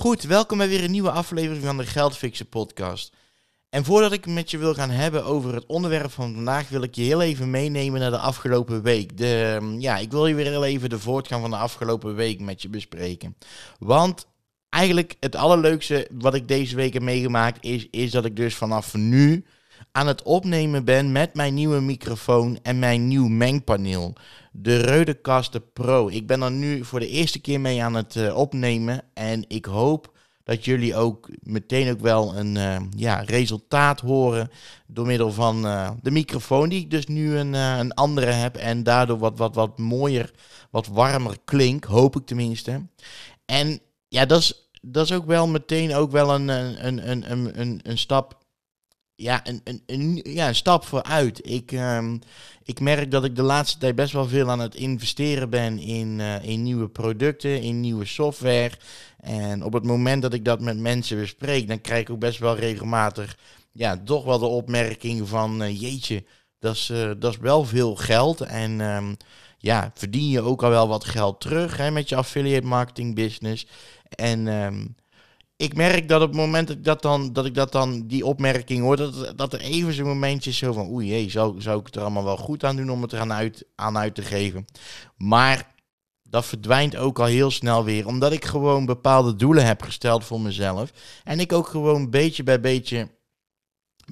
Goed, welkom bij weer een nieuwe aflevering van de Geldfixen podcast. En voordat ik met je wil gaan hebben over het onderwerp van vandaag, wil ik je heel even meenemen naar de afgelopen week. De, ja, ik wil je weer heel even de voortgang van de afgelopen week met je bespreken. Want eigenlijk het allerleukste wat ik deze week heb meegemaakt is, is dat ik dus vanaf nu aan het opnemen ben met mijn nieuwe microfoon en mijn nieuw mengpaneel. De Rodecaster Pro. Ik ben er nu voor de eerste keer mee aan het uh, opnemen. En ik hoop dat jullie ook meteen ook wel een uh, ja, resultaat horen. Door middel van uh, de microfoon die ik dus nu een, een andere heb. En daardoor wat, wat, wat mooier, wat warmer klink. Hoop ik tenminste. En ja, dat is, dat is ook wel meteen ook wel een, een, een, een, een, een stap ja, een, een, een, ja, een stap vooruit. Ik, um, ik merk dat ik de laatste tijd best wel veel aan het investeren ben in, uh, in nieuwe producten, in nieuwe software. En op het moment dat ik dat met mensen bespreek, dan krijg ik ook best wel regelmatig ja, toch wel de opmerking van uh, jeetje, dat is, uh, dat is wel veel geld. En um, ja, verdien je ook al wel wat geld terug hè, met je affiliate marketing business. En um, ik merk dat op het moment dat ik dat dan, dat ik dat dan die opmerking hoor, dat, dat er even zo'n momentje is zo van, oei, jee, zou, zou ik het er allemaal wel goed aan doen om het er aan uit, aan uit te geven. Maar dat verdwijnt ook al heel snel weer, omdat ik gewoon bepaalde doelen heb gesteld voor mezelf. En ik ook gewoon beetje bij beetje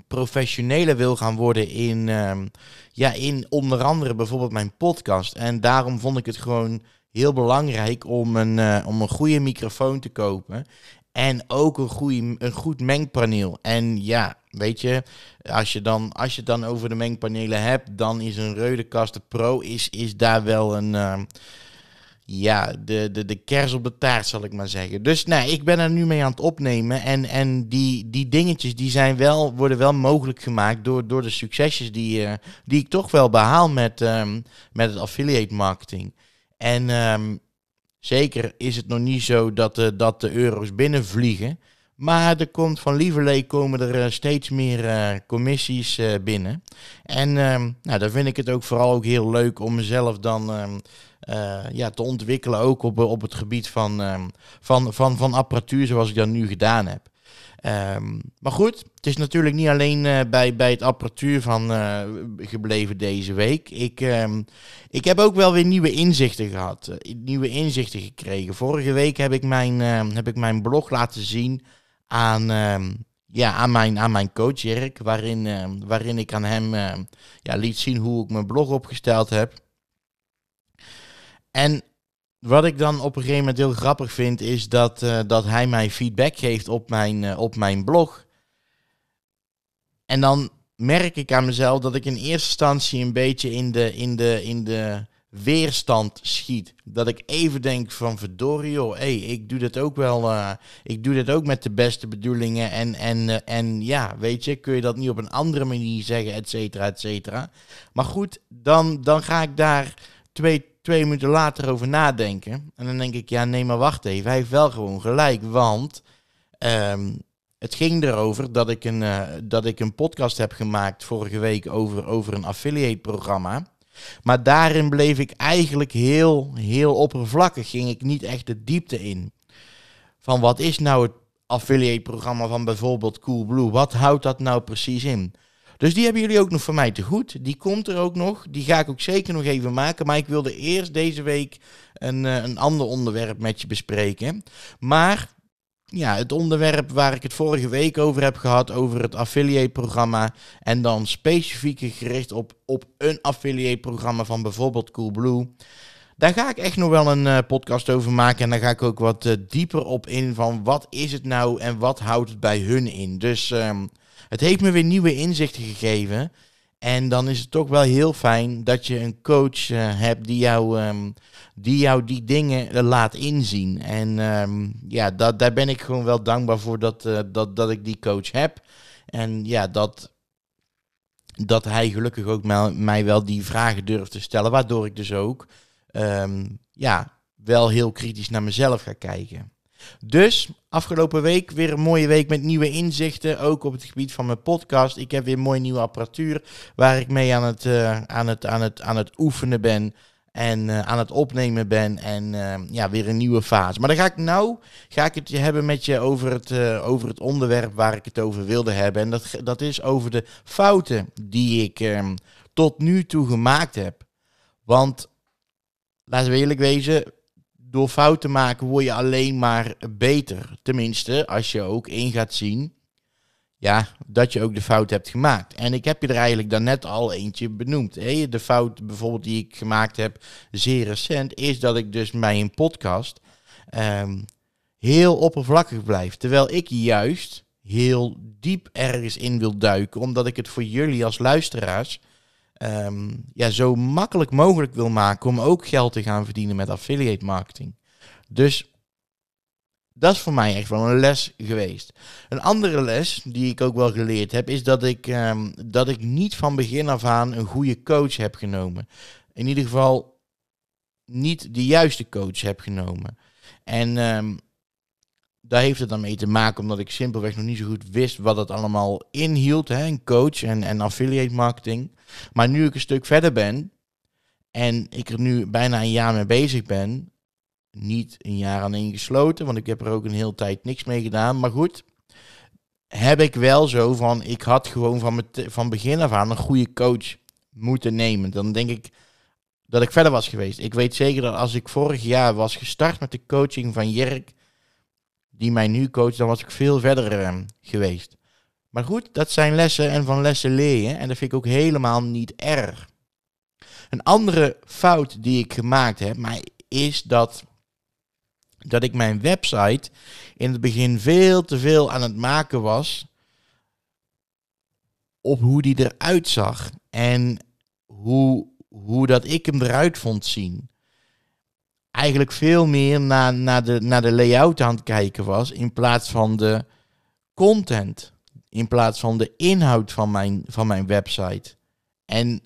professioneler wil gaan worden in, um, ja, in onder andere bijvoorbeeld mijn podcast. En daarom vond ik het gewoon heel belangrijk om een, uh, om een goede microfoon te kopen. En ook een, goede, een goed mengpaneel. En ja, weet je, als je, dan, als je het dan over de mengpanelen hebt, dan is een Reudecaster Pro is, is daar wel een... Uh, ja, de, de, de kers op de taart, zal ik maar zeggen. Dus nee, ik ben er nu mee aan het opnemen. En, en die, die dingetjes die zijn wel, worden wel mogelijk gemaakt door, door de succesjes die, uh, die ik toch wel behaal met, um, met het affiliate marketing. En um, Zeker is het nog niet zo dat de, dat de euro's binnenvliegen. Maar er komt van Lieverlee komen er uh, steeds meer uh, commissies uh, binnen. En uh, nou, dan vind ik het ook vooral ook heel leuk om mezelf dan ehm, ja, te ontwikkelen. Ook op, op het gebied van, ehm, van, van, van apparatuur zoals ik dat nu gedaan heb. Um, maar goed, het is natuurlijk niet alleen uh, bij, bij het apparatuur van uh, gebleven deze week. Ik, um, ik heb ook wel weer nieuwe inzichten gehad, uh, nieuwe inzichten gekregen. Vorige week heb ik mijn, heb ik mijn blog laten zien aan, ja, aan, mijn, aan mijn coach Jerk, waarin, waarin ik aan hem ja, liet zien hoe ik mijn blog opgesteld heb. En wat ik dan op een gegeven moment heel grappig vind, is dat, uh, dat hij mij feedback geeft op mijn, uh, op mijn blog. En dan merk ik aan mezelf dat ik in eerste instantie een beetje in de, in de, in de weerstand schiet. Dat ik even denk van verdorie joh, hey, ik doe dit ook wel, uh, ik doe dit ook met de beste bedoelingen. En, en, en ja, weet je, kun je dat niet op een andere manier zeggen, et cetera, et cetera. Maar goed, dan, dan ga ik daar twee twee minuten later over nadenken. En dan denk ik, ja, nee, maar wacht even. Hij heeft wel gewoon gelijk. Want um, het ging erover dat ik, een, uh, dat ik een podcast heb gemaakt vorige week over, over een affiliate programma. Maar daarin bleef ik eigenlijk heel, heel oppervlakkig. Ging ik niet echt de diepte in. Van wat is nou het affiliate programma van bijvoorbeeld Coolblue? Wat houdt dat nou precies in? Dus die hebben jullie ook nog voor mij te goed. Die komt er ook nog. Die ga ik ook zeker nog even maken. Maar ik wilde eerst deze week een, uh, een ander onderwerp met je bespreken. Maar ja, het onderwerp waar ik het vorige week over heb gehad, over het affiliate-programma. En dan specifiek gericht op, op een affiliate-programma van bijvoorbeeld Coolblue. Daar ga ik echt nog wel een uh, podcast over maken. En daar ga ik ook wat uh, dieper op in van wat is het nou en wat houdt het bij hun in. Dus um, het heeft me weer nieuwe inzichten gegeven. En dan is het toch wel heel fijn dat je een coach uh, hebt die jou, um, die jou die dingen laat inzien. En um, ja, dat, daar ben ik gewoon wel dankbaar voor dat, uh, dat, dat ik die coach heb. En ja, dat, dat hij gelukkig ook mij, wel die vragen durft te stellen. Waardoor ik dus ook um, ja, wel heel kritisch naar mezelf ga kijken. Dus afgelopen week weer een mooie week met nieuwe inzichten. Ook op het gebied van mijn podcast. Ik heb weer mooie nieuwe apparatuur waar ik mee aan het, uh, aan het, aan het, aan het oefenen ben. En eh, aan het opnemen ben en eh, ja, weer een nieuwe fase. Maar dan ga ik nou ga ik het hebben met je over het, over het onderwerp waar ik het over wilde hebben. En dat, dat is over de fouten die ik ehm, tot nu toe gemaakt heb. Want, laten we eerlijk wezen, door fouten maken word je alleen maar beter. Tenminste, als je ook in gaat zien ja, dat je ook de fout hebt gemaakt. En ik heb je er eigenlijk daarnet al eentje benoemd. De fout bijvoorbeeld die ik gemaakt heb, zeer recent, is dat ik dus bij een podcast um, heel oppervlakkig blijf. Terwijl ik juist heel diep ergens in wil duiken, omdat ik het voor jullie als luisteraars um, ja, zo makkelijk mogelijk wil maken om ook geld te gaan verdienen met affiliate marketing. Dus dat is voor mij echt wel een les geweest. Een andere les die ik ook wel geleerd heb, is dat ik, um, dat ik niet van begin af aan een goede coach heb genomen. In ieder geval niet de juiste coach heb genomen. En um, daar heeft het dan mee te maken omdat ik simpelweg nog niet zo goed wist wat het allemaal inhield. Hè, een coach en, en affiliate marketing. Maar nu ik een stuk verder ben en ik er nu bijna een jaar mee bezig ben, niet een jaar aan ingesloten, want ik heb er ook een hele tijd niks mee gedaan. Maar goed, heb ik wel zo van, ik had gewoon van, met, van begin af aan een goede coach moeten nemen. Dan denk ik dat ik verder was geweest. Ik weet zeker dat als ik vorig jaar was gestart met de coaching van Jerk, die mij nu coacht, dan was ik veel verder uh, geweest. Maar goed, dat zijn lessen en van lessen leer je. En dat vind ik ook helemaal niet erg. Een andere fout die ik gemaakt heb, maar is dat dat ik mijn website in het begin veel te veel aan het maken was op hoe die eruit zag en hoe, hoe dat ik hem eruit vond zien. Eigenlijk veel meer naar, naar, de, naar de layout aan het kijken was in plaats van de content, in plaats van de inhoud van mijn, van mijn website. En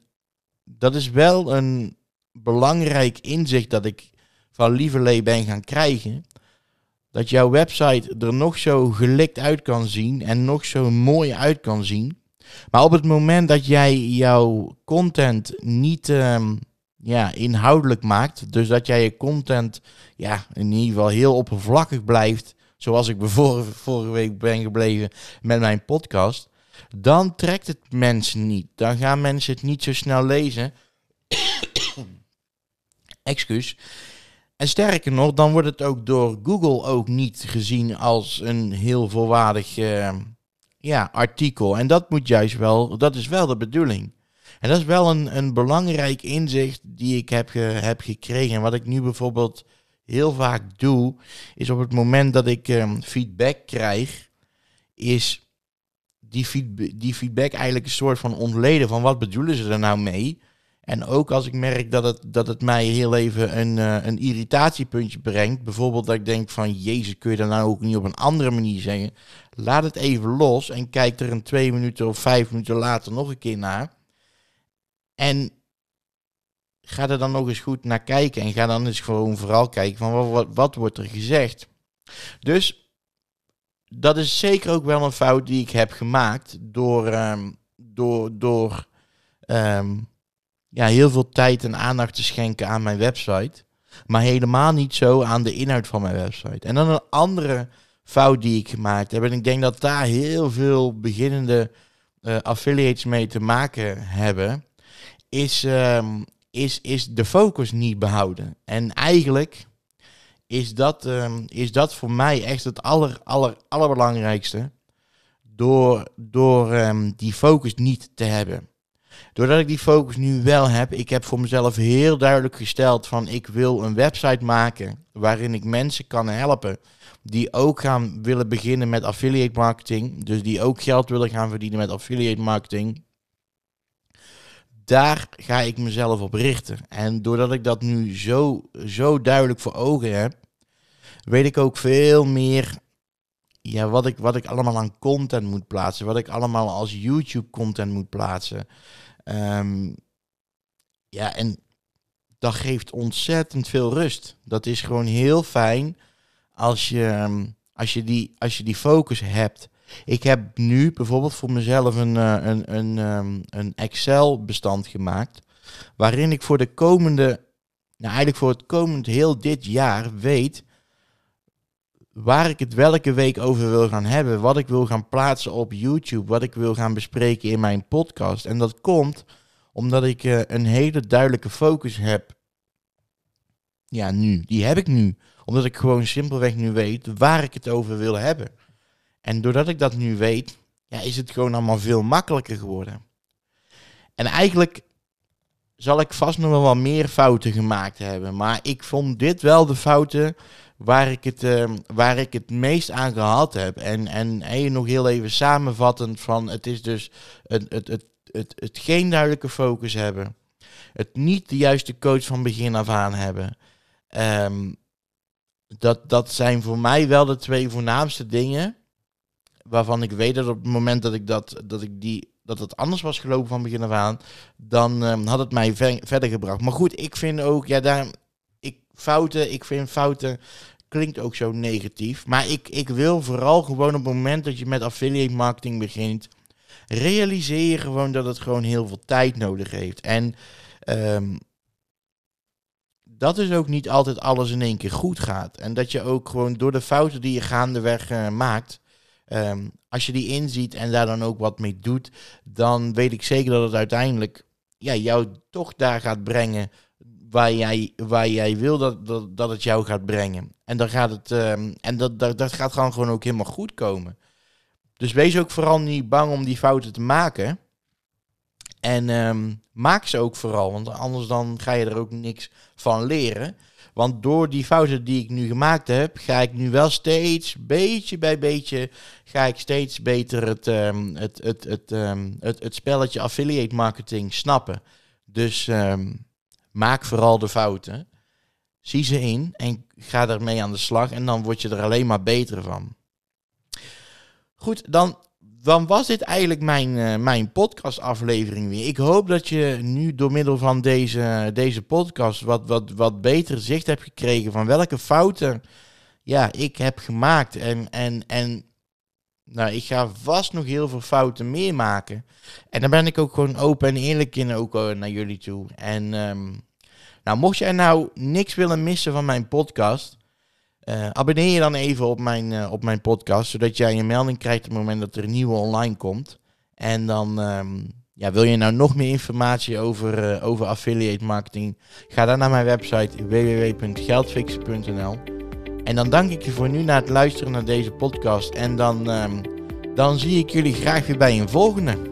dat is wel een belangrijk inzicht dat ik van Lieverlee ben gaan krijgen. Dat jouw website er nog zo gelikt uit kan zien en nog zo mooi uit kan zien. Maar op het moment dat jij jouw content niet um, ja, inhoudelijk maakt, dus dat jij je content ja, in ieder geval heel oppervlakkig blijft, zoals ik bijvoorbeeld vorige week ben gebleven met mijn podcast, dan trekt het mensen niet. Dan gaan mensen het niet zo snel lezen. Excuus. En sterker nog, dan wordt het ook door Google ook niet gezien als een heel volwaardig uh, ja, artikel. En dat moet juist wel, dat is wel de bedoeling. En dat is wel een, een belangrijk inzicht die ik heb, heb gekregen. En wat ik nu bijvoorbeeld heel vaak doe, is op het moment dat ik um, feedback krijg, is die, die feedback eigenlijk een soort van ontleden van wat bedoelen ze er nou mee. En ook als ik merk dat het, dat het mij heel even een, uh, een irritatiepuntje brengt. Bijvoorbeeld dat ik denk van, jezus, kun je dat nou ook niet op een andere manier zeggen? Laat het even los en kijk er een twee minuten of vijf minuten later nog een keer naar. En ga er dan nog eens goed naar kijken. En ga dan eens gewoon vooral kijken van, wat, wat, wat wordt er gezegd? Dus dat is zeker ook wel een fout die ik heb gemaakt door, um, door, door um, ja, heel veel tijd en aandacht te schenken aan mijn website. Maar helemaal niet zo aan de inhoud van mijn website. En dan een andere fout die ik gemaakt heb. En ik denk dat daar heel veel beginnende uh, affiliates mee te maken hebben. Is, um, is, is de focus niet behouden. En eigenlijk is dat, um, is dat voor mij echt het aller, aller, allerbelangrijkste. Door, door um, die focus niet te hebben. Doordat ik die focus nu wel heb, ik heb voor mezelf heel duidelijk gesteld van ik wil een website maken waarin ik mensen kan helpen die ook gaan willen beginnen met affiliate marketing, dus die ook geld willen gaan verdienen met affiliate marketing. Daar ga ik mezelf op richten. En doordat ik dat nu zo, zo duidelijk voor ogen heb, weet ik ook veel meer ja, wat, ik, wat ik allemaal aan content moet plaatsen. Wat ik allemaal als YouTube content moet plaatsen. Um, ja, en dat geeft ontzettend veel rust. Dat is gewoon heel fijn als je, ehm, als je, die, als je die focus hebt. Ik heb nu bijvoorbeeld voor mezelf een, uh, een, een, um, een Excel-bestand gemaakt. Waarin ik voor de komende nou eigenlijk voor het komend heel dit jaar weet waar ik het welke week over wil gaan hebben, wat ik wil gaan plaatsen op YouTube, wat ik wil gaan bespreken in mijn podcast. En dat komt omdat ik uh, een hele duidelijke focus heb. Ja, nu. Die heb ik nu. Omdat ik gewoon simpelweg nu weet waar ik het over wil hebben. En doordat ik dat nu weet, ja, is het gewoon allemaal veel makkelijker geworden. En eigenlijk zal ik vast nog wel wat meer fouten gemaakt hebben. Maar ik vond dit wel de fouten waar ik het, uh, waar ik het meest aan gehad heb. En, en, en nog heel even samenvattend van het is dus het, het, het, het, het geen duidelijke focus hebben. Het niet de juiste coach van begin af aan hebben. Um, dat, dat zijn voor mij wel de twee voornaamste dingen. Waarvan ik weet dat op het moment dat ik dat, dat ik die dat het anders was gelopen van begin af aan, dan um, had het mij ver, verder gebracht. Maar goed, ik vind ook, ja, daar, ik, fouten, ik vind fouten klinkt ook zo negatief. Maar ik, ik wil vooral gewoon op het moment dat je met affiliate marketing begint, realiseer je gewoon dat het gewoon heel veel tijd nodig heeft. En um, dat is ook niet altijd alles in één keer goed gaat. En dat je ook gewoon door de fouten die je gaandeweg uh, maakt, um, als je die inziet en daar dan ook wat mee doet, dan weet ik zeker dat het uiteindelijk ja, jou toch daar gaat brengen waar jij, waar jij wil dat, dat, dat het jou gaat brengen. En dan gaat het, um, en dat, dat, dat gaat gewoon, gewoon ook helemaal goed komen. Dus wees ook vooral niet bang om die fouten te maken. En um, maak ze ook vooral, want anders dan ga je er ook niks van leren. Want door die fouten die ik nu gemaakt heb, ga ik nu wel steeds, beetje bij beetje, ga ik steeds beter het, um, het, het, het, um, het, het spelletje affiliate marketing snappen. Dus um, maak vooral de fouten, zie ze in en ga ermee aan de slag en dan word je er alleen maar beter van. Goed, dan dan was dit eigenlijk mijn, uh, mijn podcastaflevering weer. Ik hoop dat je nu door middel van deze, deze podcast wat, wat, wat beter zicht hebt gekregen van welke fouten ja, ik heb gemaakt. En, en, en nou, ik ga vast nog heel veel fouten meer maken. En dan ben ik ook gewoon open en eerlijk in ook uh, naar jullie toe. En um, nou, mocht jij nou niks willen missen van mijn podcast uh, abonneer je dan even op mijn, uh, op mijn podcast, zodat jij een melding krijgt op het moment dat er een nieuwe online komt. En dan um, ja, wil je nou nog meer informatie over, uh, over affiliate marketing, ga dan naar mijn website www.geldfixen.nl. En dan dank ik je voor nu naar het luisteren naar deze podcast. En dan, um, dan zie ik jullie graag weer bij een volgende.